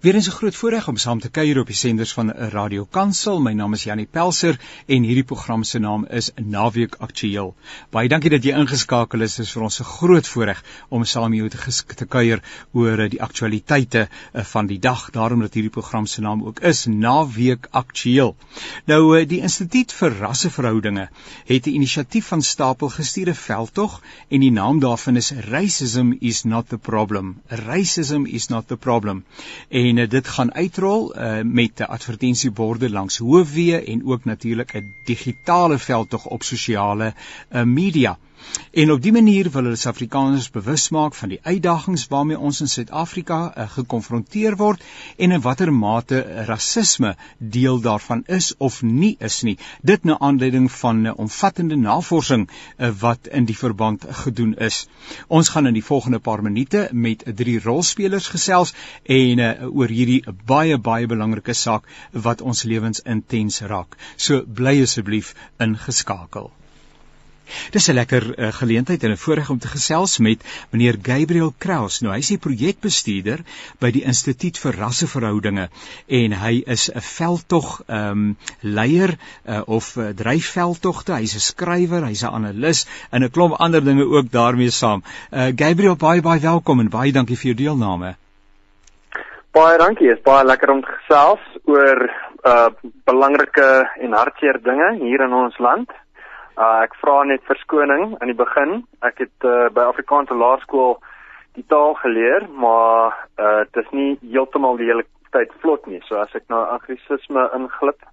Weerens 'n groot voorreg om saam te kuier op die senders van Radio Kansel. My naam is Janie Pelser en hierdie program se naam is Naweek Aktueel. Baie dankie dat jy ingeskakel is. Dit is vir ons 'n groot voorreg om saam met jou te, te kuier oor eh, die aktualiteite eh, van die dag. Daarom dat hierdie program se naam ook is Naweek Aktueel. Nou eh, die Instituut vir Rasseverhoudinge het 'n inisiatief van stapel gestuurde veldtog en die naam daarvan is Racism is not the problem. Racism is not the problem. En en dit gaan uitrol uh, met advertensieborde langs hoofweë en ook natuurlik 'n digitale veldtog op sosiale uh, media. En op die manier wil hulle Suid-Afrikaners bewus maak van die uitdagings waarmee ons in Suid-Afrika uh, gekonfronteer word en in watter mate rasisme deel daarvan is of nie is nie. Dit na aanleiding van 'n uh, omvattende navorsing uh, wat in die verband gedoen is. Ons gaan in die volgende paar minute met drie rolspelers gesels en uh, oor hierdie baie baie belangrike saak wat ons lewens intens raak. So bly asseblief ingeskakel. Dis 'n lekker uh, geleentheid en 'n voorreg om te gesels met meneer Gabriel Kraus. Nou hy's die projekbestuurder by die Instituut vir Rasseverhoudinge en hy is 'n veldtog ehm um, leier uh, of uh, dryfveldtogte. Hy's 'n skrywer, hy's 'n analis en 'n klomp ander dinge ook daarmee saam. Uh, Gabriel, baie baie welkom en baie dankie vir jou deelname. Baie dankie. Dit is baie lekker om te gesels oor uh belangrike en hartseer dinge hier in ons land. Uh, ek vra net verskoning aan die begin. Ek het uh, by Afrikaanse Laerskool die taal geleer, maar uh, dit is nie heeltemal die hele tyd vlot nie. So as ek nou anglisisme inglip,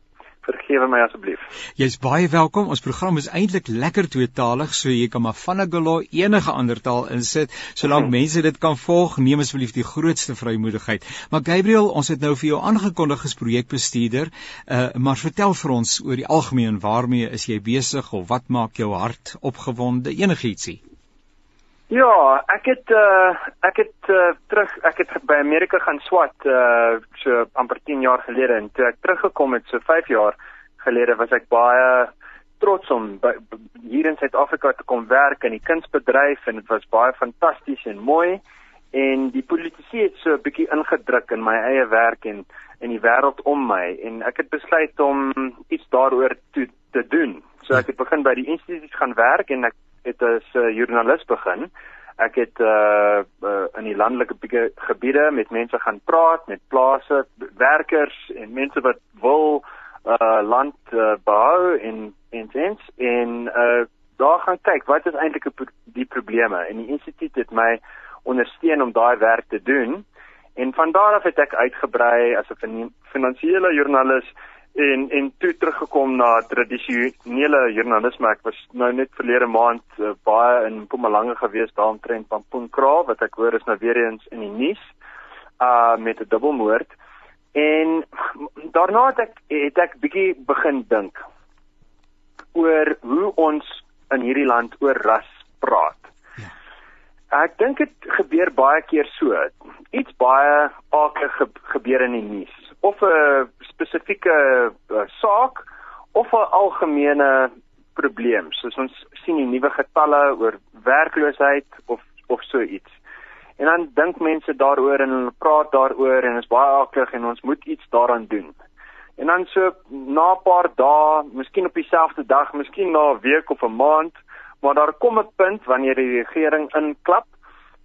vergewe my asseblief. Jy's baie welkom. Ons program is eintlik lekker tweetalig, so jy kan maar van 'n galo enige ander taal insit, solank hmm. mense dit kan volg. Neem asseblief die grootste vrymoedigheid. Maar Gabriel, ons het nou vir jou aangekondig as projekbestuurder, uh, maar vertel vir ons oor die algemeen waarmee is jy besig of wat maak jou hart opgewonde? Enigietsie. Ja, ek het uh ek het uh, terug ek het by Amerika gaan swat uh so amper 10 jaar gelede. En toe ek teruggekom het so 5 jaar gelede was ek baie trots om by, hier in Suid-Afrika te kom werk in die kunsbedryf en dit was baie fantasties en mooi. En die politisie het so 'n bietjie ingedruk in my eie werk en in die wêreld om my. En ek het besluit om iets daaroor te te doen. So ek het begin by die instituut gaan werk en ek het as 'n uh, joernalis begin. Ek het uh, uh in die landelike gebiede met mense gaan praat, met plase, werkers en mense wat wil uh land uh, behou en en sins en uh daar gaan kyk wat is eintlik die probleme en die instituut het my ondersteun om daai werk te doen. En van daar af het ek uitgebrei as 'n finansiële joernalis en en toe teruggekom na tradisionele joernalisme. Ek was nou net verlede maand uh, baie in Mpumalanga gewees daar omtrent Pampoenkraal wat ek hoor is nou weer eens in die nuus uh met 'n dubbelmoord. En daarna het ek het ek bietjie begin dink oor hoe ons in hierdie land oor ras praat. Ja. Ek dink dit gebeur baie keer so. Iets baie akelig ge gebeur in die nuus of 'n spesifieke uh, saak of 'n algemene probleem soos ons sien die nuwe getalle oor werkloosheid of of so iets. En dan dink mense daaroor en hulle praat daaroor en is baie aklig en ons moet iets daaraan doen. En dan so na 'n paar dae, miskien op dieselfde dag, miskien na 'n week of 'n maand, maar daar kom 'n punt wanneer die regering inklap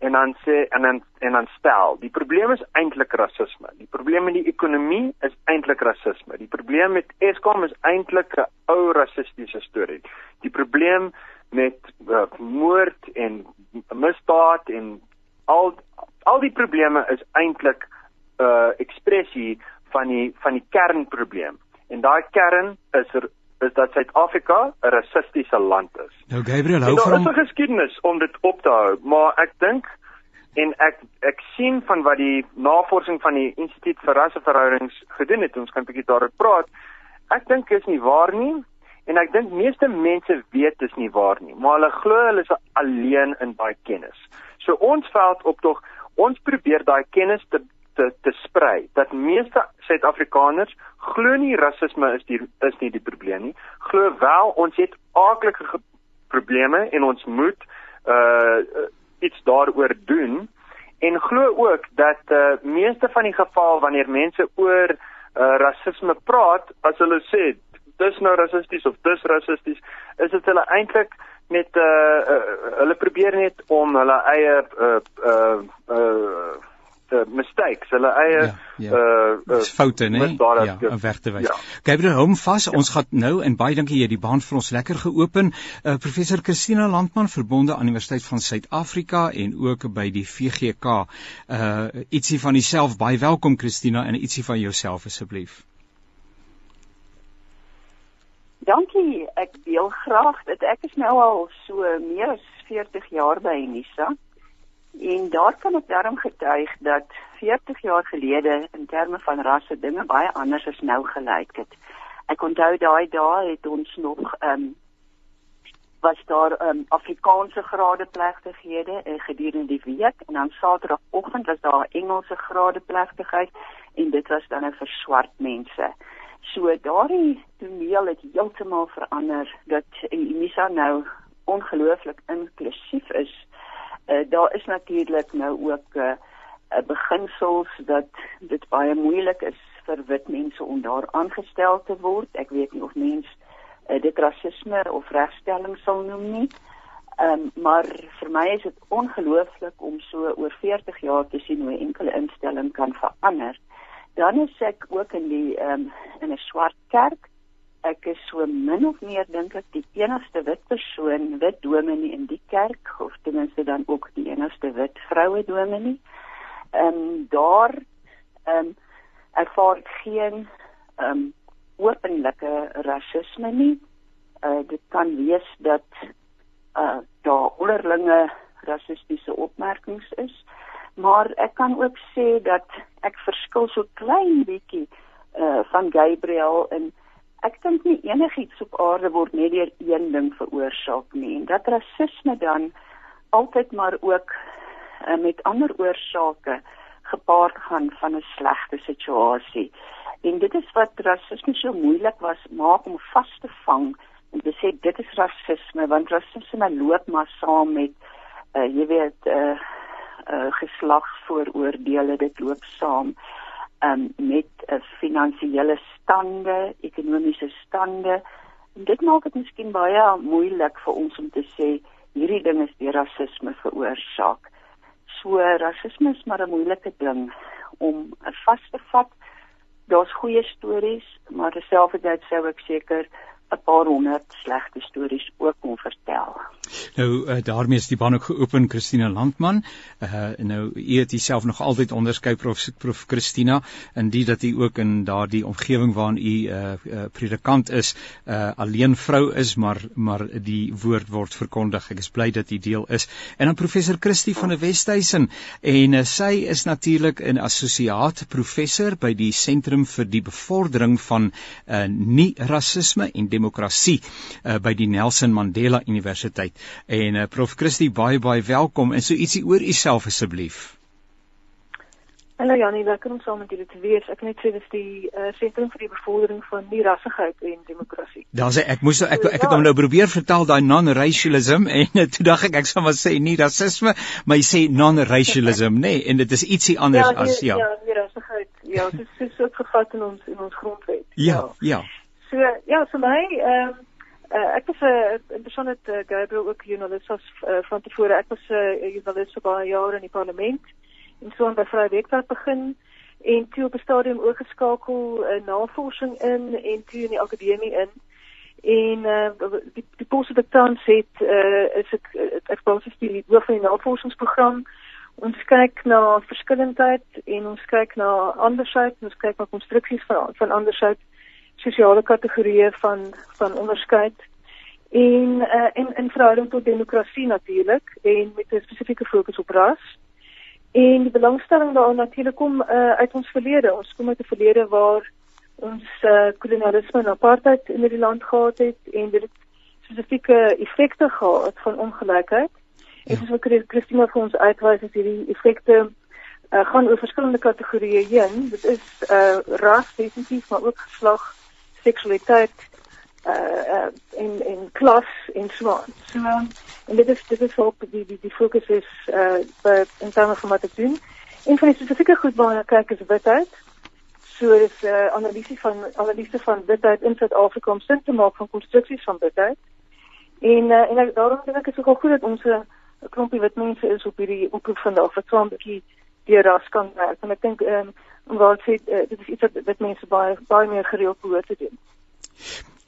en dan sê en dan en dan stel die probleem is eintlik rasisme. Die probleem met die ekonomie is eintlik rasisme. Die probleem met Eskom is eintlik 'n ou rassistiese storie. Die probleem met uh, moord en misdaad en al al die probleme is eintlik 'n uh, ekspressie van die van die kernprobleem. En daai kern is er, is dat Suid-Afrika 'n rassistiese land is. Nou Gabriel, hou van Dit is 'n geskiedenis om dit op te hou, maar ek dink en ek ek sien van wat die navorsing van die Instituut vir Rasseverhoudings gedoen het, ons kan 'n bietjie daaroor praat. Ek dink is nie waar nie en ek dink meeste mense weet dis nie waar nie, maar hulle glo hulle is alleen in daai kennis. So ons veld op tog ons probeer daai kennis te te te sprei dat meeste Suid-Afrikaners glo nie rasisme is die is nie die probleem nie. Glo wel ons het aardige probleme en ons moet uh iets daaroor doen en glo ook dat uh meeste van die geval wanneer mense oor uh rasisme praat, as hulle sê dis nou rassisties of dis rassisties, is dit hulle eintlik met uh, uh hulle probeer net om hulle eie uh uh uh uh, mistakes, hulle eie ja, ja. uh, uh foute, né? Ja, om weg te wys. Ja. Gabriel hom vas, ja. ons gaan nou en baie dankie jy die baan vir ons lekker geopen. Uh professor Christina Landman verbonde aan Universiteit van Suid-Afrika en ook by die VGK. Uh ietsie van jouself, baie welkom Christina en ietsie van jouself asseblief. Dankie, ek deel graag dit. Ek is nou al so meer as 40 jaar by Unisa. En daar kan ek daarom getuig dat 40 jaar gelede in terme van rasse dinge baie anders as nou gelyk het. Ek onthou daai dae het ons nog ehm um, was daar ehm um, Afrikaanse gradeplegtighede uh, gedurende die week en dan Saterdagoggend was daar Engelse gradeplegtigheid en dit was dan vir swart mense. So daardie toneel het heeltemal verander dat Unisa nou ongelooflik inklusief is Uh, daar is natuurlik nou ook 'n uh, uh, beginsels dat dit baie moeilik is vir wit mense om daar aangestel te word. Ek weet nie of mens uh, dit rasisme of regstelling sal noem nie. Ehm um, maar vir my is dit ongelooflik om so oor 40 jaar te sien hoe 'n enkele instelling kan verander. Dan is ek ook in die ehm um, in 'n swart kerk ek is so min of meer dink ek die enigste wit persoon, wit dominee in die kerk of ten minste dan ook die enigste wit vroue dominee. Ehm um, daar ehm um, ervaar ek geen ehm um, openlike rasisme nie. Uh dit kan wees dat uh daar onderlinge rassistiese opmerkings is, maar ek kan ook sê dat ek verskil so klein bietjie uh van Gabriel in ek dink nie enigiets op aarde word net deur een ding veroorsaak nie en dat rasisme dan altyd maar ook uh, met ander oorsake gepaard gaan van 'n slegte situasie. En dit is wat rasisme so moeilik was maak om vas te vang en te sê dit is rasisme want rasisme loop maar saam met uh, jy weet uh, uh, geslagsvooroordeele dit loop saam um, met 'n uh, finansiële stande, ekonomiese stande. En dit maak dit miskien baie moeilik vir ons om te sê hierdie ding is deur rasisme veroorsaak. So rasisme is maar 'n moeilike ding om vas te vat. Daar's goeie stories, maar terselfdertyd sou ek seker 'n paar honderd slegte stories ook kon vertel. Nou uh, daarmee is die baan ook geopen Christina Landman. Uh nou u het jouself nog altyd onderskei prof prof Christina in die dat u ook in daardie omgewing waarin u uh, uh predikant is, uh alleen vrou is, maar maar die woord word verkondig. Ek is bly dat u deel is. En dan professor Christie van die Westhuizen en uh, sy is natuurlik 'n assosiaat professor by die Sentrum vir die Bevordering van uh nie rasisme en demokrasie uh, by die Nelson Mandela Universiteit. En uh, Prof Christie baie baie welkom en so ietsie oor u self asseblief. Hallo Janie, lekker om saam met julle te wees. Ek net sê dis die uh, sentrum vir die bevordering van die rassigheid en demokrasie. Daar sê ek moes ek ek het hom nou probeer vertel daai non-racialism en toe dink ek ek sal maar sê nie rasisme, maar jy sê non-racialism, nê? Nee, en dit is ietsie anders ja, die, as ja. Ja, die rassigheid. Ja, dit is so gevat in ons in ons grondwet. Ja, ja. ja. So ja, vir my ehm um, uh, ek was 'n uh, het uh, Gabriel ook journalist as uh, van tevore. Ek was 'n uh, journalist vir baie jare in die parlement en so aan by Vrye Weekblad begin en toe op 'n stadium oorgeskakel in uh, navorsing in en toe in die akademie in. En uh, die die pos wat ek tans het uh, is ek ek was as die hoof van die navorsingsprogram. Ons kyk na verskillendheid en ons kyk na andersheid, ons kyk na konstruksies van van andersheid sosiale kategorieë van van onderskeid en uh, en in verhouding tot demokrasie natuurlik en met 'n spesifieke fokus op ras. En die belangstelling daarin natuurlik kom uh, uit ons verlede. Ons kom uit 'n verlede waar ons uh, kolonialisme en apartheid in die land gehad het en dit spesifieke effekte gehad van ongelykheid. Ja. En soos wat Christina vir ons uitwys, is hierdie effekte uh, gaan oor verskillende kategorieë heen. Dit is uh, ras definitief, maar ook geslag, seksualiteit, uh in in klas en so aan. So en dit is dit is ook die die die fokus is uh by in terme van wat ek doen. Een van die spesifieke goed waarna kyk is witheid. So is uh, analisie van analise van witheid in Suid-Afrika om sin te maak van konstruksies van witheid. En uh, en daarom dink ek is ook al goed dat ons 'n klompie wit mense is op hierdie oproep vandag wat so 'n bietjie deur ras kan werk. En ek dink ehm um, wat sê uh, dit is iets wat wit mense baie baie meer gereeld behoort te doen.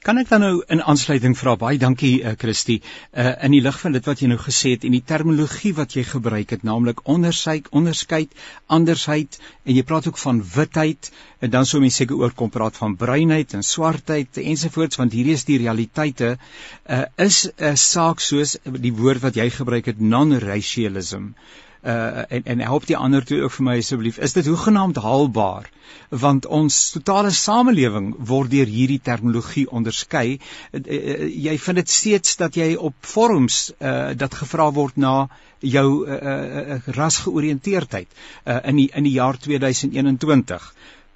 Kan ek dan nou in aansluiting vra baie dankie uh, Christie uh, in die lig van dit wat jy nou gesê het en die terminologie wat jy gebruik het naamlik onderskeid onderskeid andersheid en jy praat ook van witheid en dan sou mense seker oor kom praat van bruinheid en swartheid ensovoorts want hierdie is die realiteite uh, is 'n saak soos die woord wat jy gebruik het non-racialism uh, en en help die ander toe ook vir my asseblief. Is dit hoegenaamd haalbaar? Want ons totale samelewing word deur hierdie terminologie onderskei. Uh, uh, jy vind dit steeds dat jy op forums uh, dat gevra word na jou uh, uh, rasgeoriënteerdheid uh, in die in die jaar 2021.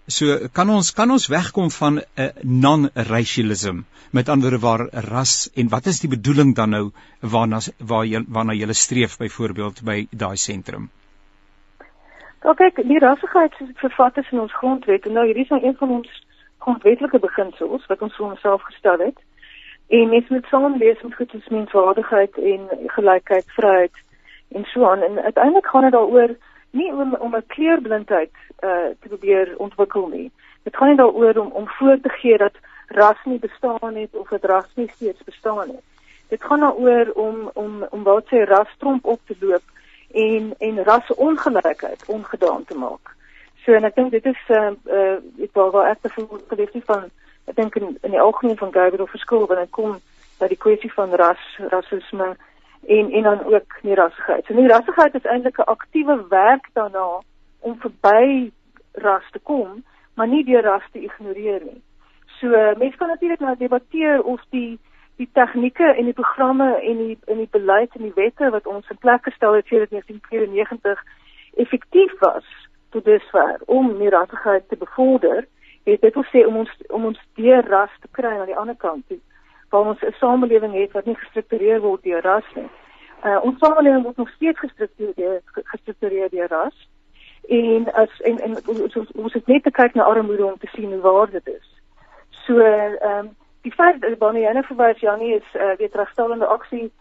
So kan ons kan ons wegkom van 'n uh, non-racialism met ander woorde waar ras en wat is die bedoeling dan nou waarna waar jy waarna jy streef byvoorbeeld by daai sentrum? Wel kyk, die rassigheid is vervat in ons grondwet en nou hierdie is nou een van ons grondwetlike beginsels wat ons vir onsself gestel het. En mens moet saam lees met goed soos menswaardigheid en gelykheid, vryheid en so aan en uiteindelik gaan dit daaroor nie om om 'n kleurblindheid uh te probeer ontwikkel nie. Dit gaan nie daaroor om om voor te gee dat ras nie bestaan het of dat ras nie steeds bestaan het. Dit gaan daaroor om om om wat sê rastromp op te loop en en rasseongelykheid ongedaan te maak. So en ek dink dit is uh uh ek wou wel ek bevoel geleef nie van ek dink in, in die algemeen van Gabriel verskil wanneer dit kom by die kwessie van ras, rasisme en en dan ook nie rassigheid. So nie rassigheid is eintlik 'n aktiewe werk daarna om verby ras te kom, maar nie deur ras te ignoreer nie. So mense kan natuurlik nou debatteer of die die tegnieke en die programme en die in die beleid en die wette wat ons in plek gestel het sedert 1994 effektief was tot dusver om nie rassigheid te bevorder. Dit wil sê om ons om ons deur ras te kry aan die ander kant toe waar ons 'n samelewing het wat nie gestruktureer word deur ras nie. Uh ons samelewing word nog steeds gestruktureer gestruktureer deur ras. En as en en ons ons het net te kyk na armoede om te sien hoe waar dit is. So ehm um, die feit dat Bonnie Anne verwys Janie is uh, weer terugstellende aksie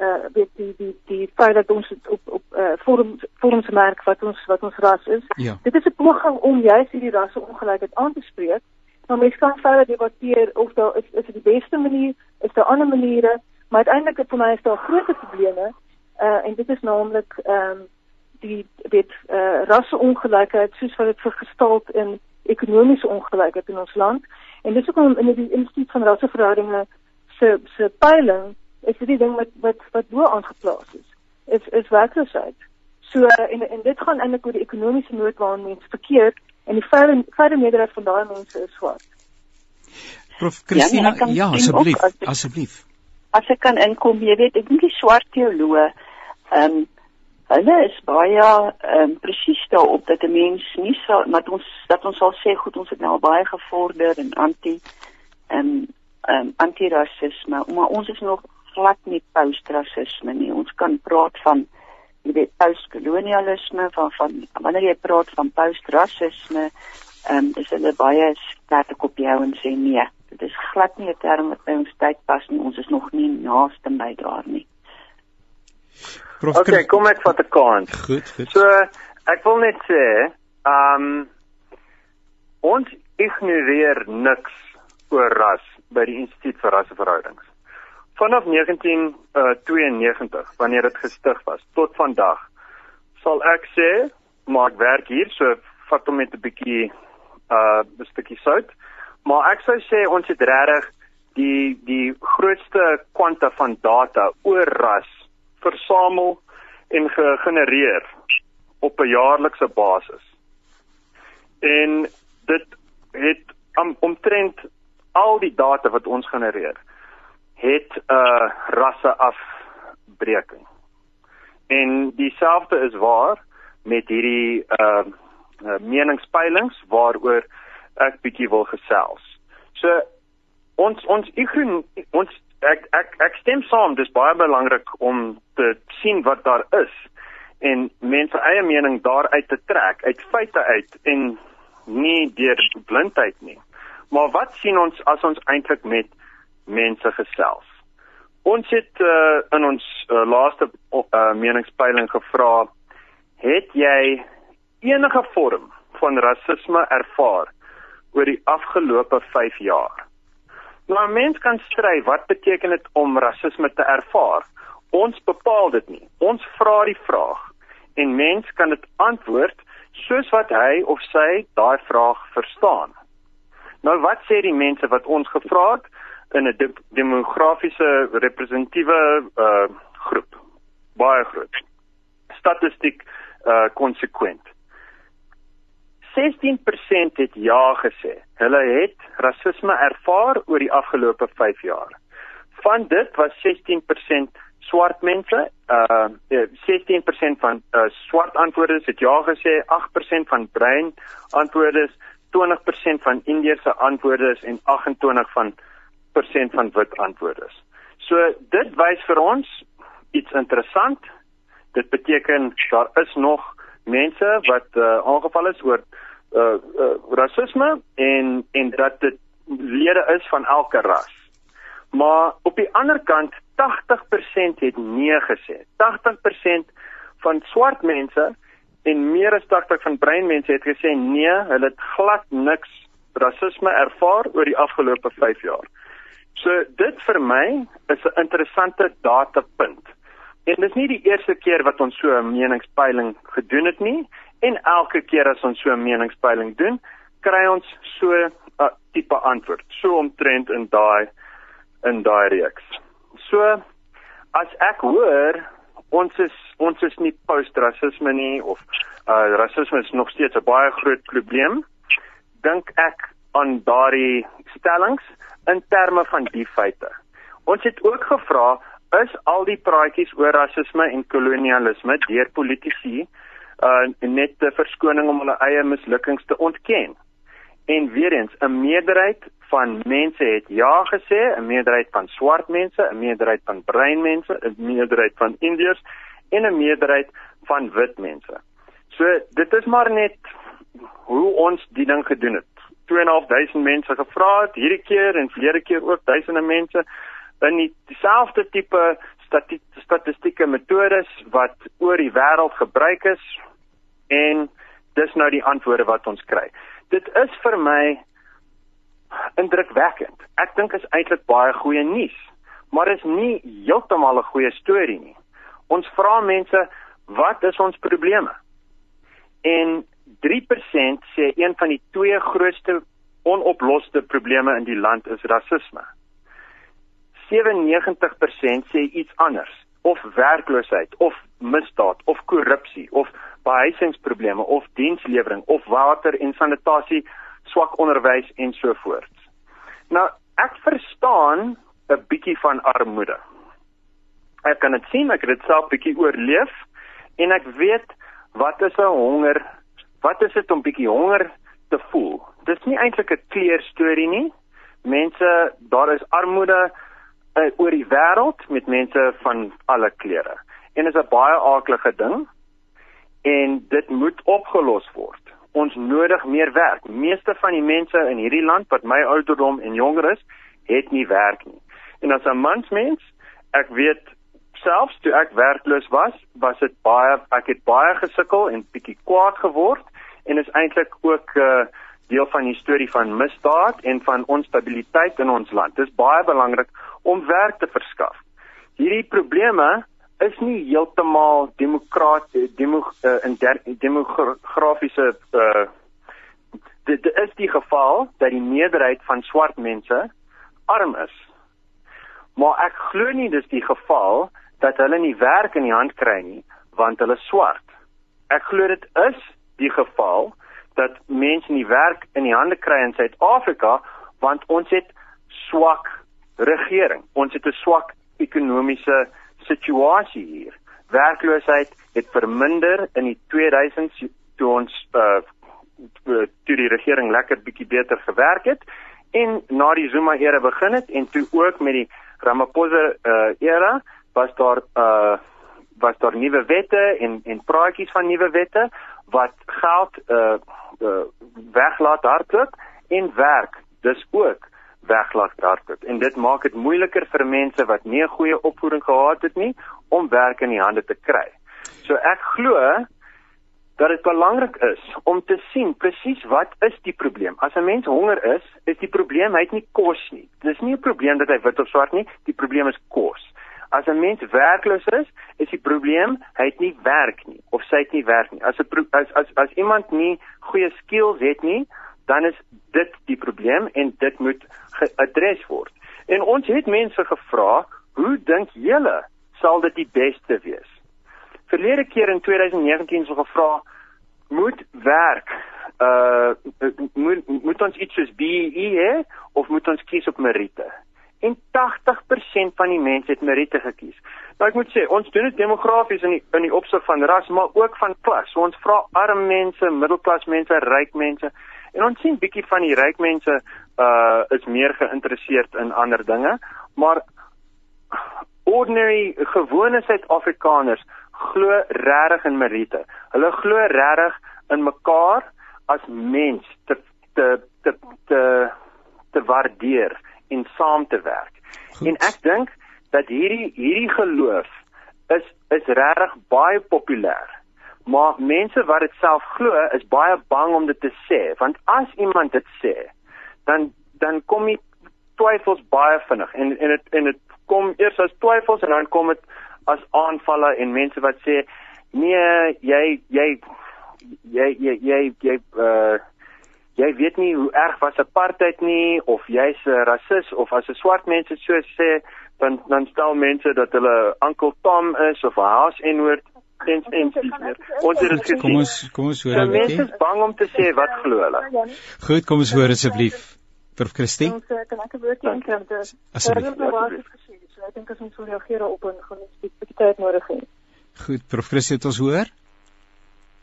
uh weet die die die feit dat ons op op uh forum forums merk wat ons wat ons ras is. Ja. Dit is 'n poging om juist hierdie rasse ongelykheid aan te spreek Maar mens kan verder debatteer of daar is is dit die beste manier, is daar ander maniere, maar uiteindelik vir my is daar groot probleme. Uh en dit is naamlik ehm um, die dit uh rasseongelykheid soos wat dit vergestaal in ekonomiese ongelykheid in ons land. En dis ook om in die instituut van rasseverhoudinge se se peiling is dit die ding wat wat wat bo aangeplaas is. Is is werkloosheid. So en en dit gaan eintlik oor die ekonomiese nood waarin mense verkeer en die verre verre meerderheid van daai mense is swart. Prof Christina, ja, nee, ja asseblief, asseblief. As ek kan inkom, jy weet, ek dink die swart teoloë ehm um, hulle is baie ehm um, presies daarop dat 'n mens nie sal dat ons dat ons sal sê goed, ons het nou al baie gevorder en anti ehm um, ehm um, antirasisme, maar ons is nog glad nie post-rasisme nie. Ons kan praat van jy weet postkolonialisme van van wanneer jy praat van postrasisme ehm um, is hulle baie sterk op jou en sê nee dit is glad nie 'n term wat by ons tyd pas nie ons is nog nie naaste by daar nie. Prof, okay kom ek vat 'n kant goed goed. So ek wil net sê ehm um, ons ignoreer niks oor ras by die instituut vir rasseverhoudings vanaf 1992 uh, wanneer dit gestig was tot vandag sal ek sê maar ek werk hier so vat hom met 'n bietjie uh 'n stukkie sout. Maar ek sou sê ons het regtig die die grootste kwanta van data oor ras versamel en gegenereer op 'n jaarlikse basis. En dit het om, omtrent al die data wat ons genereer het 'n uh, rasse afbreking. En dieselfde is waar met hierdie uh, uh meningspeilings waaroor ek bietjie wil gesels. So ons ons igro ons ek ek ek stem saam dis baie belangrik om te sien wat daar is en mense eie mening daaruit te trek uit feite uit en nie deur blindheid nie. Maar wat sien ons as ons eintlik met mense gesels? Ons het uh, in ons uh, laaste uh, meningspeiling gevra, het jy enige vorm van rasisme ervaar oor die afgelope 5 jaar? Nou mens kan stry wat beteken dit om rasisme te ervaar? Ons bepaal dit nie. Ons vra die vraag en mens kan dit antwoord soos wat hy of sy daai vraag verstaan. Nou wat sê die mense wat ons gevra het in 'n de demografiese representatiewe uh groep? Baie groot. Statistiek uh konsekwent. 16% het ja gesê. Hulle het rasisme ervaar oor die afgelope 5 jaar. Van dit was 16% swart mense, uh 16% van uh, swart antwoorders het ja gesê, 8% van bruin antwoorders, 20% van Indiese antwoorders en 28 van persent van wit antwoorders. So dit wys vir ons iets interessant. Dit beteken daar is nog mense wat uh, aangeval is oor uh, uh rasisme en en dat dit lede is van elke ras. Maar op die ander kant 80% het nee gesê. 80% van swart mense en meer as 80 van bruin mense het gesê nee, hulle het glad niks rasisme ervaar oor die afgelope 5 jaar. So dit vir my is 'n interessante datapunt. En dit is nie die eerste keer wat ons so 'n meningspeiling gedoen het nie en elke keer as ons so 'n meningspeiling doen, kry ons so 'n uh, tipe antwoord. So omtrent in daai in daai reeks. So as ek hoor ons is ons is nie post-rasisme nie of uh rasisme is nog steeds 'n baie groot probleem, dink ek aan daardie stellings in terme van die feite. Ons het ook gevra is al die praatjies oor rasisme en kolonialisme deur politici uh net 'n verskoning om hulle eie mislukkings te ontken. En weer eens, 'n meerderheid van mense het ja gesê, 'n meerderheid van swart mense, 'n meerderheid van bruin mense, 'n meerderheid van indiërs en 'n meerderheid van wit mense. So dit is maar net hoe ons die ding gedoen het. 2.500 mense gevra het hierdie keer en verlede keer ook duisende mense in die dieselfde tipe statistieke metodes wat oor die wêreld gebruik is en dis nou die antwoorde wat ons kry. Dit is vir my indrukwekkend. Ek dink is eintlik baie goeie nuus, maar is nie heeltemal 'n goeie storie nie. Ons vra mense, wat is ons probleme? En 3% sê een van die twee grootste onoploste probleme in die land is rasisme. 97% sê iets anders of werkloosheid of misdaad of korrupsie of behuisingsprobleme of dienslewering of water en sanitasie swak onderwys en so voort. Nou, ek verstaan 'n bietjie van armoede. Ek kan dit sien, ek het dit self bietjie oorleef en ek weet wat is 'n honger? Wat is dit om bietjie honger te voel? Dis nie eintlik 'n kleer storie nie. Mense, daar is armoede uh, oor die wêreld met mense van alle kleure. En dit is 'n baie aardige ding en dit moet opgelos word ons nodig meer werk. Meeste van die mense in hierdie land wat my ouderdom en jonger is, het nie werk nie. En as 'n mansmens, ek weet selfs toe ek werkloos was, was dit baie ek het baie gesukkel en bietjie kwaad geword en is eintlik ook 'n uh, deel van die storie van misdaad en van onstabiliteit in ons land. Dit is baie belangrik om werk te verskaf. Hierdie probleme is nie heeltemal demokraties demo, uh, in demografiese uh, dit is die geval dat die meerderheid van swart mense arm is. Maar ek glo nie dis die geval dat hulle nie werk in die hand kry nie want hulle swart. Ek glo dit is die geval dat mense nie werk in die hande kry in Suid-Afrika want ons het swak regering. Ons het 'n swak ekonomiese situasie hier. Werkloosheid het verminder in die 2000s toe ons uh toe die regering lekker bietjie beter gewerk het en na die Zuma era begin het en toe ook met die Ramaphosa uh, era was daar uh was daar nuwe wette en en praatjies van nuwe wette wat geld uh, uh weglaat hardloop en werk dis ook weglaat hardloop en dit maak dit moeiliker vir mense wat nie 'n goeie opvoeding gehad het nie om werk in die hande te kry. So ek glo dat dit belangrik is om te sien presies wat is die probleem. As 'n mens honger is, is die probleem hy het nie kos nie. Dis nie 'n probleem dat hy wit of swart nie, die probleem is kos. As 'n mens werkloos is, is die probleem hy het nie werk nie of sy het nie werk nie. As 'n as as as iemand nie goeie skills het nie, dan is dit die probleem en dit moet geadres word. En ons het mense gevra, hoe dink julle sal dit die beste wees? verlede keer in 2019 so gevra moet werk uh moet moet ons iets soos BEE hê of moet ons kies op meriete en 80% van die mense het meriete gekies. Nou ek moet sê, ons doen dit demografies in die in die opsig van ras, maar ook van klas. So ons vra arm mense, middelklas mense, ryk mense en ons sien bietjie van die ryk mense uh is meer geïnteresseerd in ander dinge, maar ordinary gewone Suid-Afrikaners glo regtig in Marite. Hulle glo regtig in mekaar as mens te te te te te waardeer en saam te werk. Goed. En ek dink dat hierdie hierdie geloof is is regtig baie populêr. Maar mense wat dit self glo is baie bang om dit te sê, want as iemand dit sê, dan dan kom die twyfels baie vinnig en en dit en dit kom eers as twyfels en dan kom dit as aanvalle en mense wat sê nee, jy jy jy jy jy jy uh jy weet nie hoe erg was apartheid nie of jy's 'n rasis of as 'n swart mense so sê dan dan stel mense dat hulle Uncle Tom is of 'n haas en-woord en en ons het dit kom ons kom ons hoor dan mense is bang om te sê wat glo hulle? Goed kom ons hoor asseblief vir Christine ons kan ek 'n woordjie inkry asseblief. So ek dink as ons wil reageer op 'n gaan ons 'n bietjie tyd nodig hê. Goed, prof Christie, het ons hoor?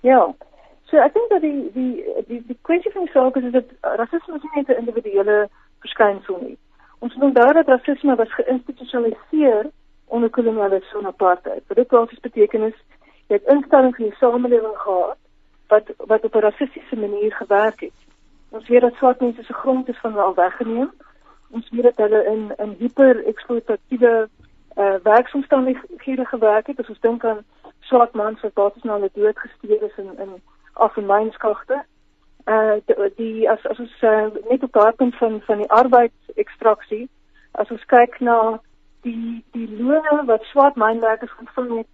Ja. So ek dink dat die die die die kwessie van die saak is dat rasisme nie net 'n individuele verskynsel nie. Ons moet onthou dat rasisme was geïnstitusionaliseer onder kolonialisme en apartheid. Wat dit basies beteken is jy het instellings in die samelewing gehad wat wat op 'n rassistiese manier gewerk het. Ons weet dat swart mense se grond is van hulle al weggeneem ons weet dat hulle in in hiper-eksploitatiewe uh, werksomstandighede gewerk het. As ons dink aan swart mans wat basies na hulle dood gestuur is in in afmynskagte. Uh die, as as ons uh, net op daardie punt van van die arbeidsekstraksie, as ons kyk na die die lone wat swart mynwerkers ontvang het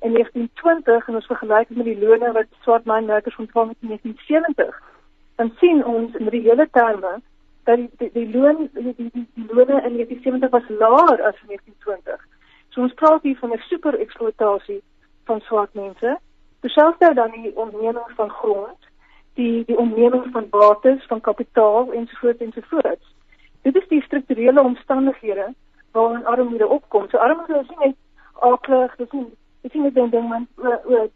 in 1920 en ons vergelyk dit met die lone wat swart mynwerkers ontvang het in 1970, dan sien ons in reële terme dat die die, die loon die, die, die lone in 1970 was laer as in 1920. So ons praat hier van 'n super eksploitasie van swart mense. Beselfde dan die ontneming van grond, die die ontneming van bates, van kapitaal ensovoorts ensovoorts. Dit is die strukturele omstandighede waarin armoede opkom. So armoede is nie net aklig, dit is dit is nie net 'n ding man oor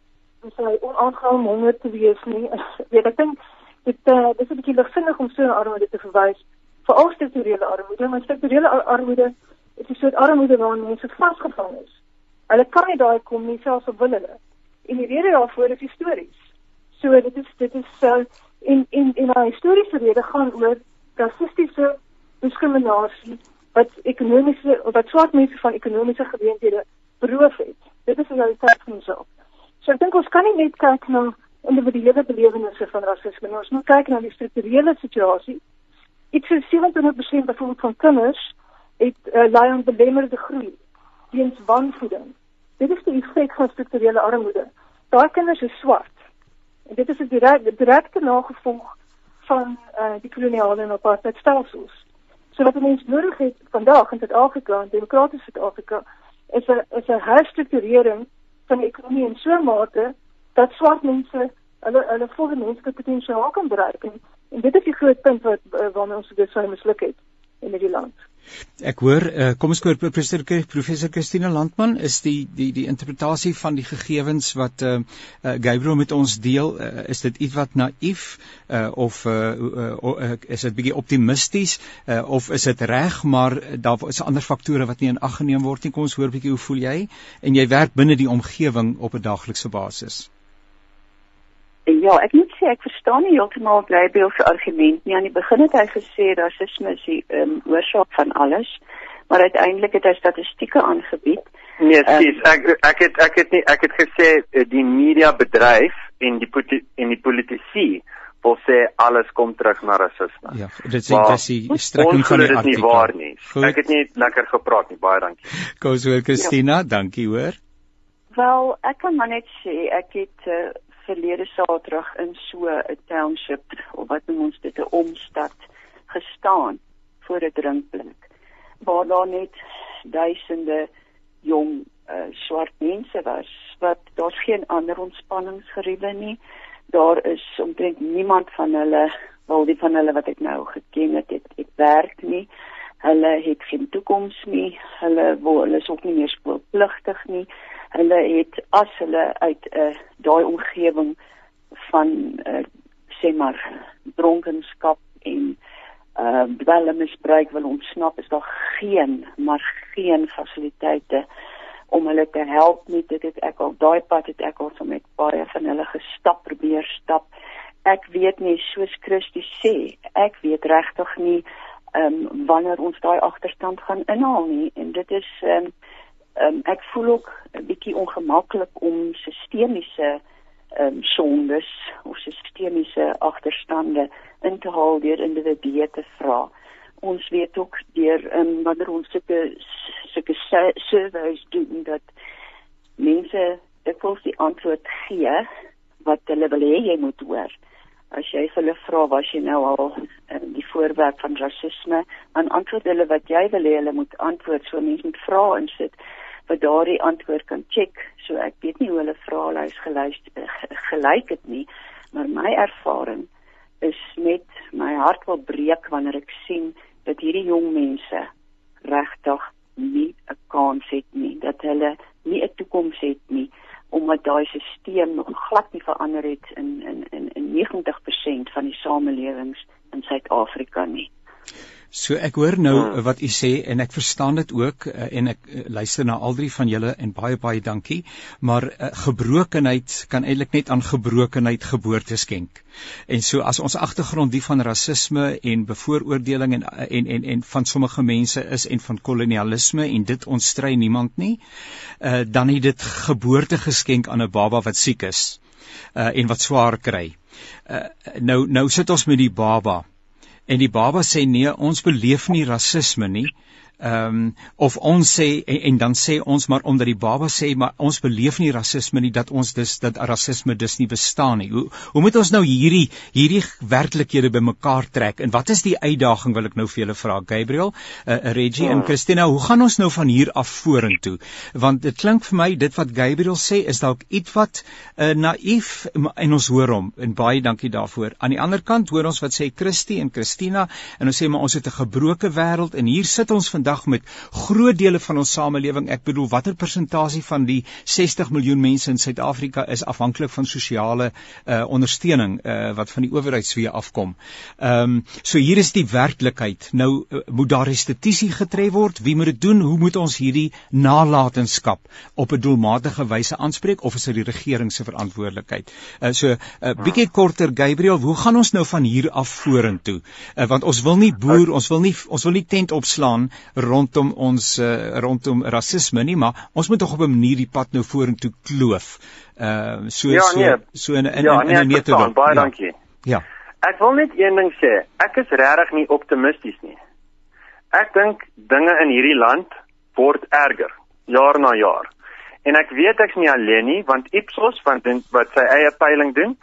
dis hy onaangenaam honger te wees nie. Weet ek dink dit uh, dis 'n bietjie ligsinnig om so 'n armoede te verwys vir al strukturele armoede, maar strukturele armoede is 'n soort armoede waarin mense vasgevang is. Hulle kan nie daai kom nie selfs op hulle. En die rede daarvoor is histories. So dit is dit is so uh, in in in 'n historiese rede gaan oor rassistiese diskriminasie wat ekonomiese wat swart mense van ekonomiese geleenthede beroof het. Dit is 'n realiteit van die saak. So ek dink ons kan nie net kyk na individuele belewennisse van rasisme. Ons moet kyk na die strukturele situasie. Iets so 27% byvoorbeeld van kinders het uh, ly aan belemmerde groei weens wanvoeding. Dit is die effek van strukturele armoede. Daai kinders is swart. En dit is 'n direkte direkte nagevolg van uh, die koloniale en apartheid stelsels. So wat ons nodig het vandag in Suid-Afrika, in demokratiese Suid-Afrika, is 'n is 'n herstrukturering van die ekonomie in so 'n mate dat swart mense hulle hulle volle menslike potensiaal kan bereik en, en dit is die groot punt wat uh, waarmee ons dit sou misluk het in hierdie land. Ek hoor uh, kom ons hoor professor professor Christina Landman is die die die interpretasie van die gegevens wat uh, uh, Gabriel met ons deel. Uh, is dit iets wat naïef uh, of uh, uh, uh, is dit bietjie optimisties uh, of is dit reg maar daar is ander faktore wat nie in ag geneem word nie. Kom ons hoor bietjie hoe voel jy? En jy werk binne die omgewing op 'n daaglikse basis Ja, ek moet sê ek verstaan nie heeltemal Gabriel se argument nie. Aan die begin het hy gesê rasisme is die um, oorsaak van alles, maar uiteindelik het hy statistieke aangebied. Nee, sis, um, ek ek het ek het nie ek het gesê eh, die media bedryf en die en die politici wil sê alles kom terug na rasisme. Ja, dit sê dit is die strekking van die artikel. Dit is nie waar nie. Goed. Ek het nie lekker gepraat nie. Baie dankie. Kom so, Christina, ja. dankie hoor. Wel, ek kan maar net sê ek het uh, verlede Saterdag in so 'n township of wat noem ons dit 'n omstad gestaan voor 'n drinkplek waar daar net duisende jong uh, swart mense was wat daar's geen ander ontspanningsgeriewe nie. Daar is omtrent niemand van hulle wel die van hulle wat ek nou geken het het, het werk nie. Hulle het geen toekoms nie. Hulle wil hulle is ook nie meer skoolpligtig nie hulle het as hulle uit 'n uh, daai omgewing van uh, sê maar dronkenskap en uh dwelmmisbruik wil ontsnap is daar geen maar geen fasiliteite om hulle te help nie. Dit het ek al daai pad het ek al so met baie van hulle gestap probeer stap. Ek weet nie soos Christus sê ek weet regtig nie ehm um, wanneer ons daai agterstand gaan inhaal nie. En dit is ehm um, um, ek voel ook 'n bietjie ongemaklik om sistemiese ehm um, sondes of sistemiese agterstande in te haal deur individue te vra. Ons weet ook deur um, wanneer ons sulke sulke surveys doen dat mense ek wil die antwoord gee wat hulle wil hê jy moet hoor. As jy hulle vra was jy nou al um, die voorwerp van rasisme, dan antwoord hulle wat jy wil hê hulle moet antwoord. So mense moet vra en sit wat daardie antwoord kan check. So ek weet nie hoe hulle vraelys geluister gelyk het nie, maar my ervaring is net my hart wil breek wanneer ek sien dat hierdie jong mense regtig nie 'n kans het nie, dat hulle nie 'n toekoms het nie omdat daai stelsel nog glad nie verander het in in in in 90% van die samelewings in Suid-Afrika nie. So ek hoor nou hmm. wat u sê en ek verstaan dit ook eh, en ek eh, luister na al drie van julle en baie baie dankie maar gebrokenheid kan eintlik net aan gebrokenheid geboorte skenk. En so as ons agtergrond die van rasisme en bevooroordeling en en en en van sommige mense is en van kolonialisme en dit ontstry niemand nie, uh, dan het dit geboorte geskenk aan 'n baba wat siek is uh, en wat swaar kry. Uh, nou nou sit ons met die baba en die baba sê nee, ons beleef nie rasisme nie ehm um, of ons sê en, en dan sê ons maar omdat die baba sê maar ons beleef nie rasisme nie dat ons dus dat rasisme dus nie bestaan nie. Hoe hoe moet ons nou hierdie hierdie werklikhede bymekaar trek en wat is die uitdaging wil ek nou vir julle vra Gabriel, uh, Reggie en hmm. Christina, hoe gaan ons nou van hier af vorentoe? Want dit klink vir my dit wat Gabriel sê is dalk ietwat uh, naïef en ons hoor hom en baie dankie daarvoor. Aan die ander kant hoor ons wat sê Christie en Christina en ons sê maar ons het 'n gebroke wêreld en hier sit ons vandag vandag met groot dele van ons samelewing. Ek bedoel watter persentasie van die 60 miljoen mense in Suid-Afrika is afhanklik van sosiale uh, ondersteuning uh, wat van die owerheidswee afkom. Ehm um, so hier is die werklikheid. Nou uh, moet daar restituisie getref word. Wie moet dit doen? Hoe moet ons hierdie nalatenskap op 'n doelmatige wyse aanspreek of is dit die regering se verantwoordelikheid? Uh, so 'n uh, bietjie korter Gabriel, hoe gaan ons nou van hier af vorentoe? Uh, want ons wil nie boer, ons wil nie ons wil nie tent opslaan rondom ons uh, rondom rasisme nie, maar ons moet tog op 'n manier die pad nou vorentoe kloof. Uh so ja, so nee. so in in ja, in 'n nee, metodo. Baie ja. dankie. Ja. Ek wil net een ding sê. Ek is regtig nie optimisties nie. Ek dink dinge in hierdie land word erger jaar na jaar. En ek weet ek's nie alleen nie, want Ipsos van wat sy eie peiling doen,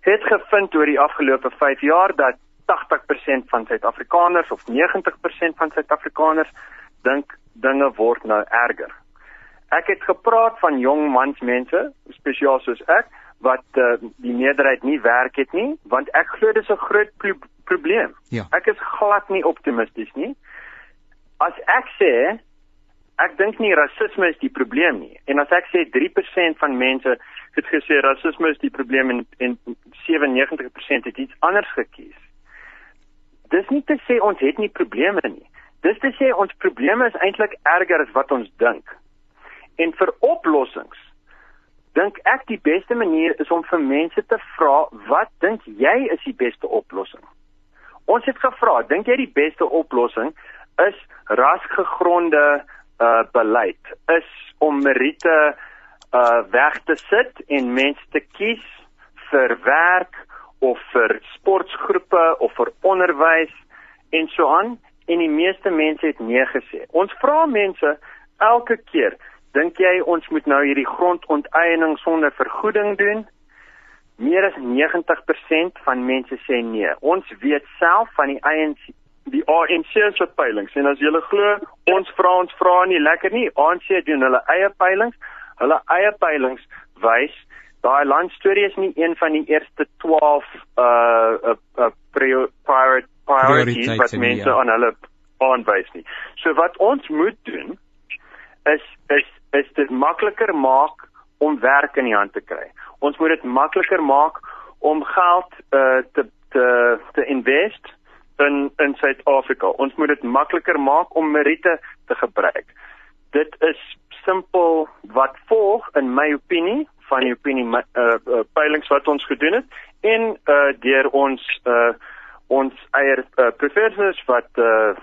het gevind oor die afgelope 5 jaar dat 80% van Suid-Afrikaners of 90% van Suid-Afrikaners dink dinge word nou erger. Ek het gepraat van jong mansmense, spesiaal soos ek, wat uh, die meerderheid nie werk het nie, want ek glo dis 'n groot pro probleem. Ja. Ek is glad nie optimisties nie. as ek sê ek dink nie rasisme is die probleem nie en as ek sê 3% van mense het gesê rasisme is die probleem en en 97% het iets anders gekies. Dis nie te sê ons het nie probleme nie. Dis te sê ons probleme is eintlik erger as wat ons dink. En vir oplossings dink ek die beste manier is om vir mense te vra, wat dink jy is die beste oplossing? Ons het gevra, dink jy die beste oplossing is rasgegronde uh beleid? Is om Merite uh weg te sit en mense te kies vir werk of vir sportgroepe of vir onderwys en so aan en die meeste mense het nee gesê. Ons vra mense elke keer, Dink jy ons moet nou hierdie grondonteiening sonder vergoeding doen? Meer as 90% van mense sê nee. Ons weet self van die ANC die ANC se peilings en as jy glo ons vra ons vra nie lekker nie. ANC doen hulle eie peilings. Hulle eie peilings wys daai landstorie is nie een van die eerste 12 uh uh, uh priority priorities wat mense ja. aan hulle aanwys nie. So wat ons moet doen is is is dit makliker maak om werk in die hand te kry. Ons moet dit makliker maak om geld uh, te te te invest in in Suid-Afrika. Ons moet dit makliker maak om Merite te gebruik. Dit is simpel wat volg in my opinie van die opinie uh, uh, peilings wat ons gedoen het en uh, deur ons uh, ons eie uh, professors wat uh,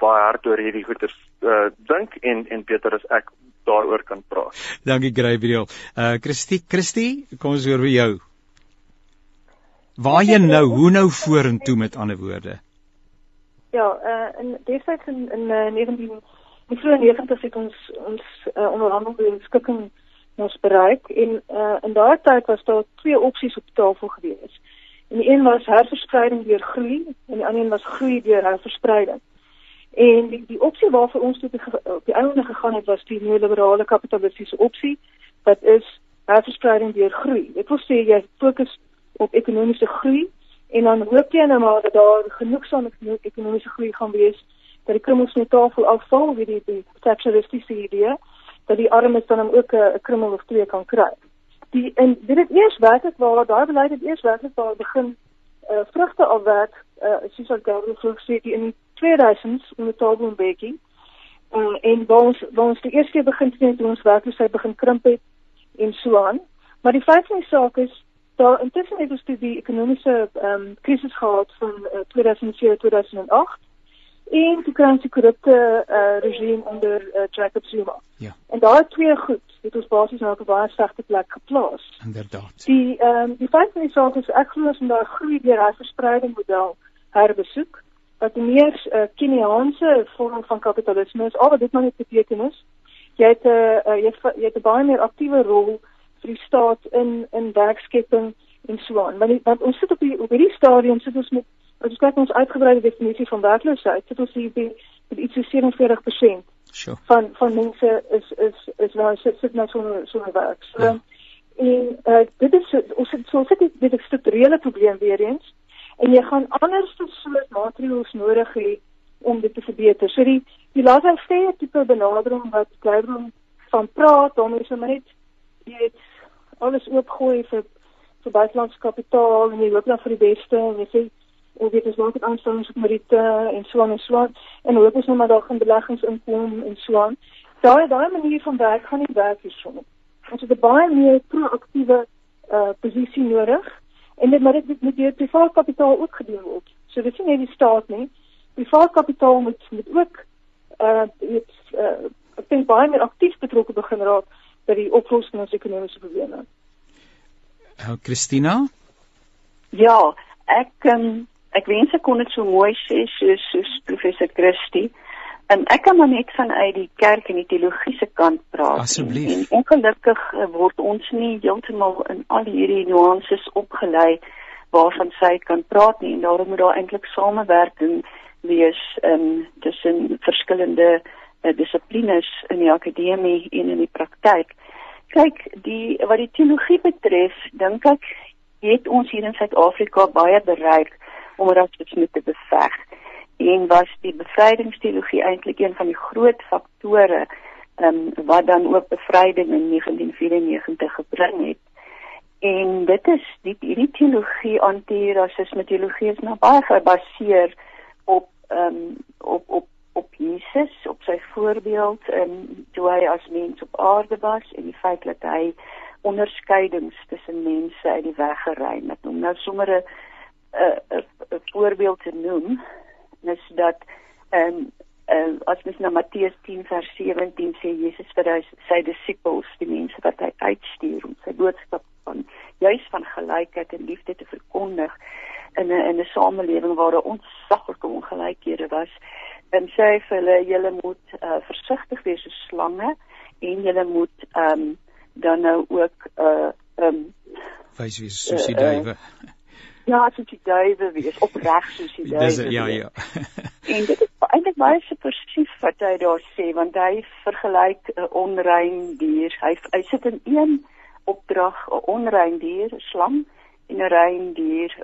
baie hard oor hierdie goeie uh, dink en en Pieter as ek daaroor kan praat. Dankie Gabriel. Uh Christie, Christie, kom ons hoor by jou. Waar jy nou, hoe nou vorentoe met ander woorde? Ja, uh in destyds in in uh, 19 die vroeë 90's het ons ons uh, onderhandeling skikking ons bereik en uh in daardie tyd was daar twee opsies op tafel gewees. En die een was herverspreiding deur groei en die ander een was groei deur herverspreiding. En die die opsie waarvoor ons toe op die einde gegaan het was die neoliberale kapitalistiese opsie wat is herverspreiding deur groei. Dit wil sê jy fokus op ekonomiese groei en dan hoop jy nou maar dat daar genoegsame ekonomiese groei gaan wees dat die krummels net tafel afval wie die, die Thatcheristiese idee dat die armes dan ook 'n krummel of twee kan kry. Die en dit het eers werklik waar daai beleid het eers werklik waar begin uh, vrugte afwerk uh, soos wat Gabriel vroeg sê die in 2000 met Tabo Becky. Uh, en waar ons waar ons die eerste keer begin sien toe ons werkloosheid begin krimp het en so aan. Maar die feit van die saak is daar intussen het ons die ekonomiese ehm um, krisis gehad van uh, 2007-2008 en die kransie korrupte uh, regime onder uh, Jacob Zuma. Ja. En daai twee goed het ons basies nou op 'n baie slegte plek geplaas. Inderdaad. Die ehm um, die feit van die saak is ek glo ons daai groei deur daai verspreiding model herbesoek wat die meer uh, Keniaanse vorm van kapitalisme is, al wat dit maar net beteken is, jy het 'n uh, uh, jy, jy het 'n baie meer aktiewe rol vir die staat in in werkskepping en so aan. Want, want ons sit op die op hierdie stadium sit ons met as ons kyk na ons uitgebreide definisie van werkloosheid, sit ons hier by met iets so 47%. Sure. Van van mense is is is nou sit sit nou so so werk. So, ja. En uh, dit is ons het so sit dit 'n strukturele probleem weer eens en jy gaan anders soort maatreëls nodig hê om dit te verbeter. So die die laaste stereotype benadering wat Gladstone van praat, dan is dit net jy het alles oopgooi vir vir buitelandse kapitaal en jy hoop dan vir die beste en jy sê en dit is wat aanstellings op Merite en so aan en so aan en hoop ons nou maar daar gaan beleggings inkom en so aan. Daai daai manier van werk gaan nie werk hierson. Ons het 'n baie meer proaktiewe uh posisie nodig En dit maar dit moet deur privaat kapitaal ook gedoen word. So dit is nie net die staat nie. Privaat kapitaal moet moet ook uh dit uh ek dink baie meer aktief betrokke begin raak by die oplossing van ons ekonomiese probleme. Uh, Christina? Ja, ek um, ek wens ek kon dit so mooi sê soos soos professor Christie. En ek kan maar net vanuit die kerk en die teologiese kant praat. Asseblief. En, en ongelukkig eh, word ons nie heeltemal in al hierdie nuances opgelei waarvan sy kan praat nie en daarom moet daar eintlik samewerking wees um, tussen verskillende uh, dissiplines in die akademie en in die praktyk. Kyk, die wat die teologie betref, dink ek het ons hier in Suid-Afrika baie bereik om rasisme te beveg en was die bevrydingsteologie eintlik een van die groot faktore um, wat dan ook bevryding in 1994 gebring het. En dit is die hierdie teologie anti-rasisme teologie is nou baie gebaseer op ehm um, op op op Jesus, op sy voorbeeld en um, toe hy as mens op aarde was en die feit dat hy onderskeidings tussen mense uit die weg geruim het. Om nou sommer 'n 'n voorbeeld te noem, is dat ehm um, uh, as mens na Matteus 10 vers 17 sê Jesus vir hy, sy disippels, die mense wat hy uitstuur om sy boodskap van juis van gelykheid en liefde te verkondig in 'n in 'n samelewing waar daar ontsaglike ongelykhede was, en sê vir hulle julle moet uh, versigtig wees so slange en julle moet ehm um, dan nou ook uh ehm um, wys wees soos die duwe. Uh, uh, Ja, soos die duwe wees, opreg soos die duwe. Dis ja, ja. en dit is eintlik baie subversief wat hy daar sê want hy vergelyk 'n onrein dier. Hy hy sit in een opdrag 'n onrein dier, 'n slang en 'n rein dier,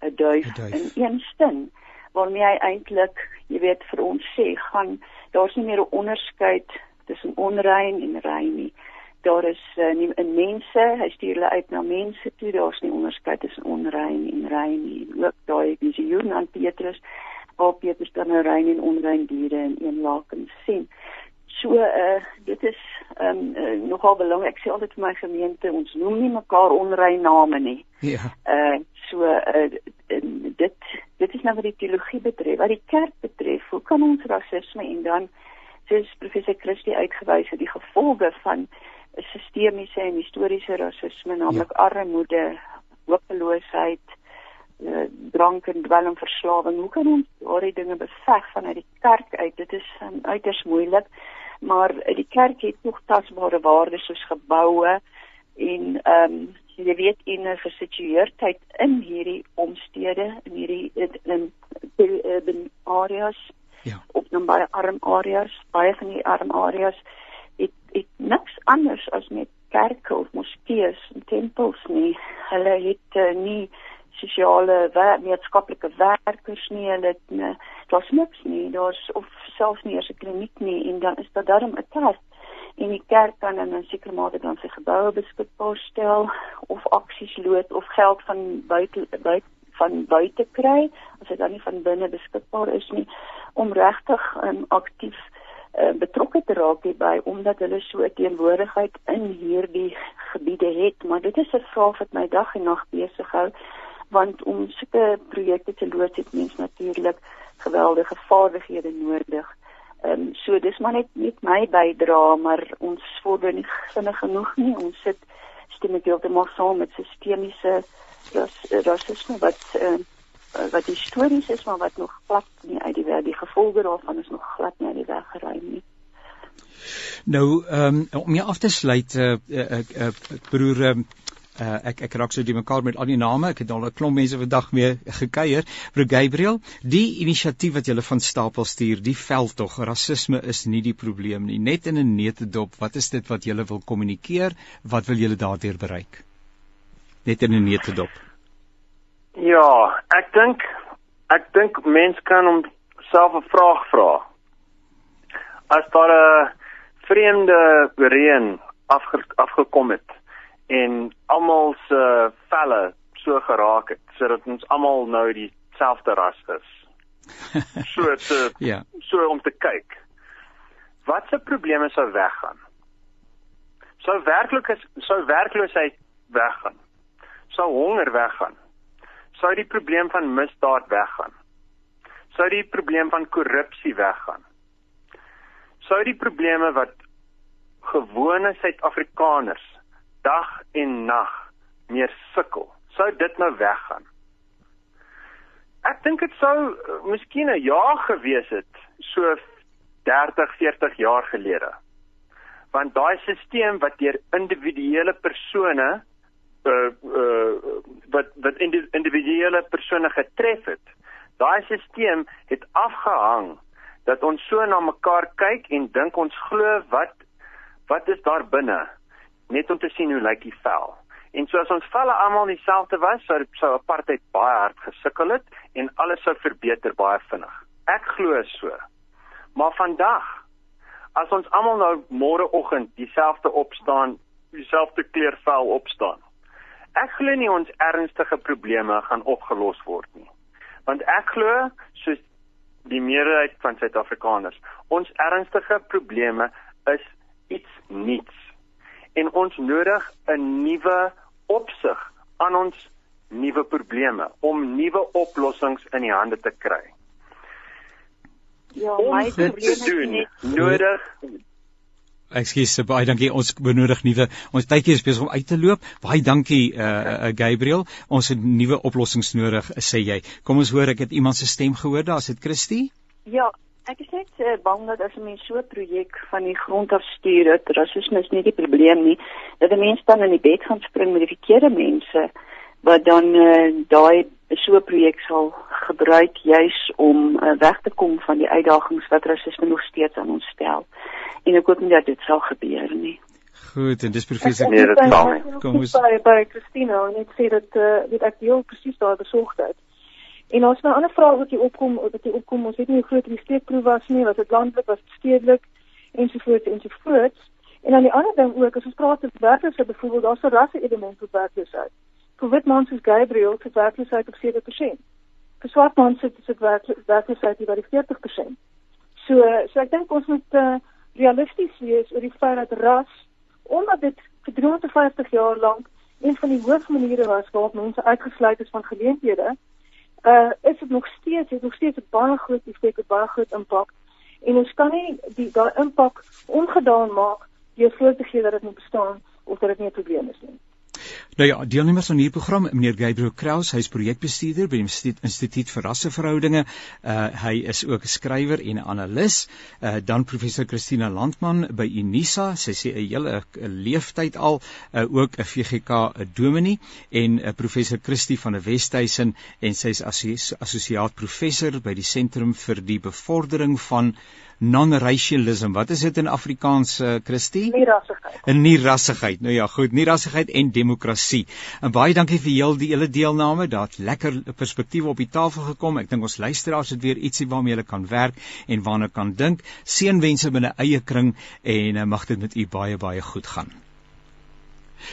'n duif in een stin waarmee hy eintlik, jy weet, vir ons sê, gaan daar's nie meer 'n onderskeid tussen onrein en rein nie daar is uh, nie in mense, hy stuur hulle uit na mense toe, daar's nie onderskeid tussen onrein en rein nie. Ook daai visioen aan Petrus, waar Petrus dan 'n rein en onrein diere in een laken sien. So uh dit is um uh, nogal belangrik. Ek sê altyd vir my gemeente, ons noem nie mekaar onrein name nie. Ja. Uh so uh dit dit is nou wat die teologie betref, wat die kerk betref. Hoe kan ons rasisme en dan soos professor Christie uitgewys het die gevolge van sistemiese en historiese rasisme, naamlik ja. armoede, hopeloosheid, uh, drank en dwelmverslawing. Hoe kan ons daardie dinge beveg vanuit die kerk uit? Dit is um, uiters moeilik, maar die kerk het nog tasbare waardes soos geboue en ehm um, jy weet in 'n gesitueerdheid in hierdie omstede in hierdie in, in, in urban areas ja op dan baie arm areas baie van die arm areas het niks anders as net kerke of moskeeë en tempels nie. Hulle het uh, nie sosiale werk, maatskaplike werkers nie. Hulle het nie, daar's niks nie. Daar's of selfs nie eens 'n kliniek nie en dan is daar darm 'n kerk en die kerk kan in 'n sekere mate dan sy geboue beskikbaar stel of aksies lood of geld van buite buite van buite kry as dit dan nie van binne beskikbaar is nie om regtig um, aktief uh, betrokke te raak hierby omdat hulle so 'n teenwoordigheid in hierdie gebiede het, maar dit is 'n vraag wat my dag en nag besig hou want om sulke projekte te loods het mens natuurlik geweldige vaardighede nodig. Ehm um, so dis maar net net my bydra, maar ons vorder nie vinnig genoeg nie. Ons sit stem ek heeltemal saam met sistemiese rasisme wat ehm uh, wat histories is maar wat nog glad nie uit die weg die gevolge daarvan is nog glad nie uit die weg geruim nie. Nou ehm um, om jou af te sluit eh uh, ek uh, broer ehm uh, ek ek raak so die mekaar met al die name. Ek het al 'n klomp mense vandag mee gekuier. Broer Gabriel die inisiatief wat julle van stapel stuur die veldtog rasisme is nie die probleem nie. Net in 'n neutedop wat is dit wat julle wil kommunikeer? Wat wil julle daardeur bereik? Net in 'n neutedop Ja, ek dink ek dink mens kan homself 'n vraag vra. As daar 'n vreemde reën afge, afgekom het en almal se velle so geraak het sodat ons almal nou dieselfde ras is. So te ja. so om te kyk. Wat se probleme sou weggaan? Sou werklik sou werkloosheid weggaan? Sou honger weggaan? Sou die probleem van misdaad weggaan. Sou die probleem van korrupsie weggaan. Sou die probleme wat gewone Suid-Afrikaners dag en nag meer sukkel, sou dit nou weggaan. Ek dink dit sou uh, miskien 'n jaar gewees het so 30, 40 jaar gelede. Want daai stelsel wat deur individuele persone uh uh wat wat individuele persone getref het. Daai stelsel het afgehang dat ons so na mekaar kyk en dink ons glo wat wat is daar binne net om te sien hoe lyk die vel. En so as ons velle almal dieselfde was, sou sou apartheid baie hard gesukkel het en alles sou verbeter baie vinnig. Ek glo so. Maar vandag as ons almal nou môreoggend dieselfde opstaan, dieselfde kleurvel opstaan. Ek glo nie ons ernstige probleme gaan opgelos word nie. Want ek glo soos die meerderheid van Suid-Afrikaners, ons ernstige probleme is iets niets. En ons nodig 'n nuwe opsig aan ons nuwe probleme om nuwe oplossings in die hande te kry. Ja, om my dit te is doen net nodig Ekskuus, baie dankie. Ons benodig nuwe ons tydjie is besig om uit te loop. Baie dankie uh, uh Gabriel. Ons het nuwe oplossings nodig, sê jy. Kom ons hoor, ek het iemand se stem gehoor daar. Is dit Christy? Ja, ek is net uh, bang dat as 'n mens so 'n projek van die grond af stuur, dat rasisme is nie die probleem nie, dat 'n mens dan in die bed gaan spring met die verkeerde mense wat dan uh, daai so 'n projek sal gebruik juis om uh, weg te kom van die uitdagings wat rasisme nog steeds aan ons stel. En ek hoop nie dat dit sal gebeur nie. Goed, en dis professor Nee, dit sal nie. Kom ons by by Christina en net sê dat eh uh, weet ek deel presies daai besorgdheid. En ons nou 'n ander vraag wat hier opkom, wat hier opkom, ons weet nie hoe groot die steekproef was nie, was dit landlik, was dit stedelik ensovoorts ensovoorts. En dan die ander ding ook, as ons praat oor werkloosheid byvoorbeeld, daar's 'n rasse element op werkloosheid. Vir wit mans soos Gabriel se werkloosheid op 7%. Vir swart mans sit dit werkloosheid hier by die 40%. So so ek dink ons moet uh, realisties wees oor die feit dat ras omdat dit vir 350 jaar lank een van die hoofmaniere was waarop mense uitgesluit is van geleenthede, uh is dit nog steeds het nog steeds 'n baie groot effek, 'n baie groot impak. En ons kan nie die daai impak ongedaan maak deur voor te gee dat dit nie bestaan of dat dit nie 'n probleem is nie. Nou ja, deelnemers aan hierdie program, meneer Gabriel Kraus, hy is projekbestuurder by die Instituut, vir Rasseverhoudinge. Uh hy is ook 'n skrywer en 'n analis. Uh dan professor Christina Landman by Unisa, sy sê 'n hele leeftyd al, uh ook 'n VGK dominee en uh, professor Christie van der Westhuizen en sy is assosiaat professor by die Sentrum vir die Bevordering van non-racialism. Wat is dit in Afrikaans, uh, Christie? Nierassigheid. 'n Nierassigheid. Nou ja, goed, nierassigheid en demokrasie. En baie dankie vir heel die hele deelname. Daar't lekker perspektiewe op die tafel gekom. Ek dink ons luisteraars het weer ietsie waarmee hulle kan werk en waarna kan dink. Seënwense binne eie kring en uh, mag dit met u baie baie goed gaan.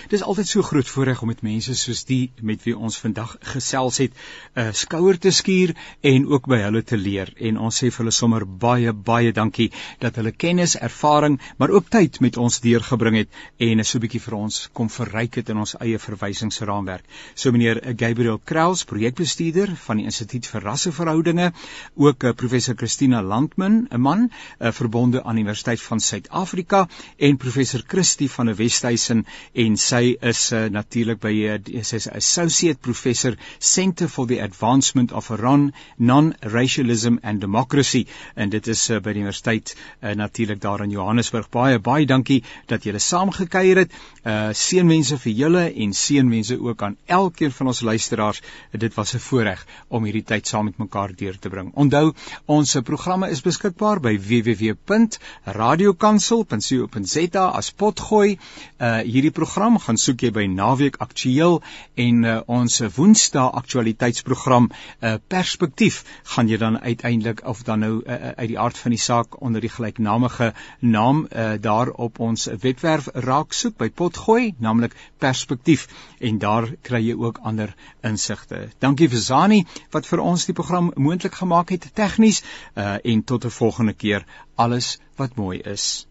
Dis altyd so groot voorreg om met mense soos die met wie ons vandag gesels het, 'n uh, skouer te skuur en ook by hulle te leer. En ons sê vir hulle sommer baie baie dankie dat hulle kennis, ervaring, maar ook tyd met ons deurgebring het en so 'n bietjie vir ons kom verryk het in ons eie verwysingsraamwerk. So meneer Gabriel Kraus, projekbestuurder van die Instituut vir Rasseverhoudinge, ook uh, professor Christina Landman, 'n man uh, verbonde aan die Universiteit van Suid-Afrika en professor Christie van der Westhuizen en sy is uh, natuurlik by uh, sy is associate professor Center for the Advancement of Iran Non-Racialism and Democracy en dit is uh, by die universiteit uh, natuurlik daar in Johannesburg. Baie baie dankie dat julle saamgekuier het. Uh seënwense vir julle en seënwense ook aan elkeen van ons luisteraars. Dit was 'n voorreg om hierdie tyd saam met mekaar deur te bring. Onthou, ons programme is beskikbaar by www.radiokansel.co.za as potgooi. Uh hierdie program gaan soek jy by Naweek Aktueel en uh, ons Woensdae aktualiteitsprogram uh Perspektief gaan jy dan uiteindelik of dan nou uh, uit die aard van die saak onder die gelyknamige naam uh daar op ons webwerf raak soek by potgooi, naamlik Perspektief en daar kry jy ook ander insigte. Dankie vir Zani wat vir ons die program moontlik gemaak het tegnies uh en tot 'n volgende keer alles wat mooi is.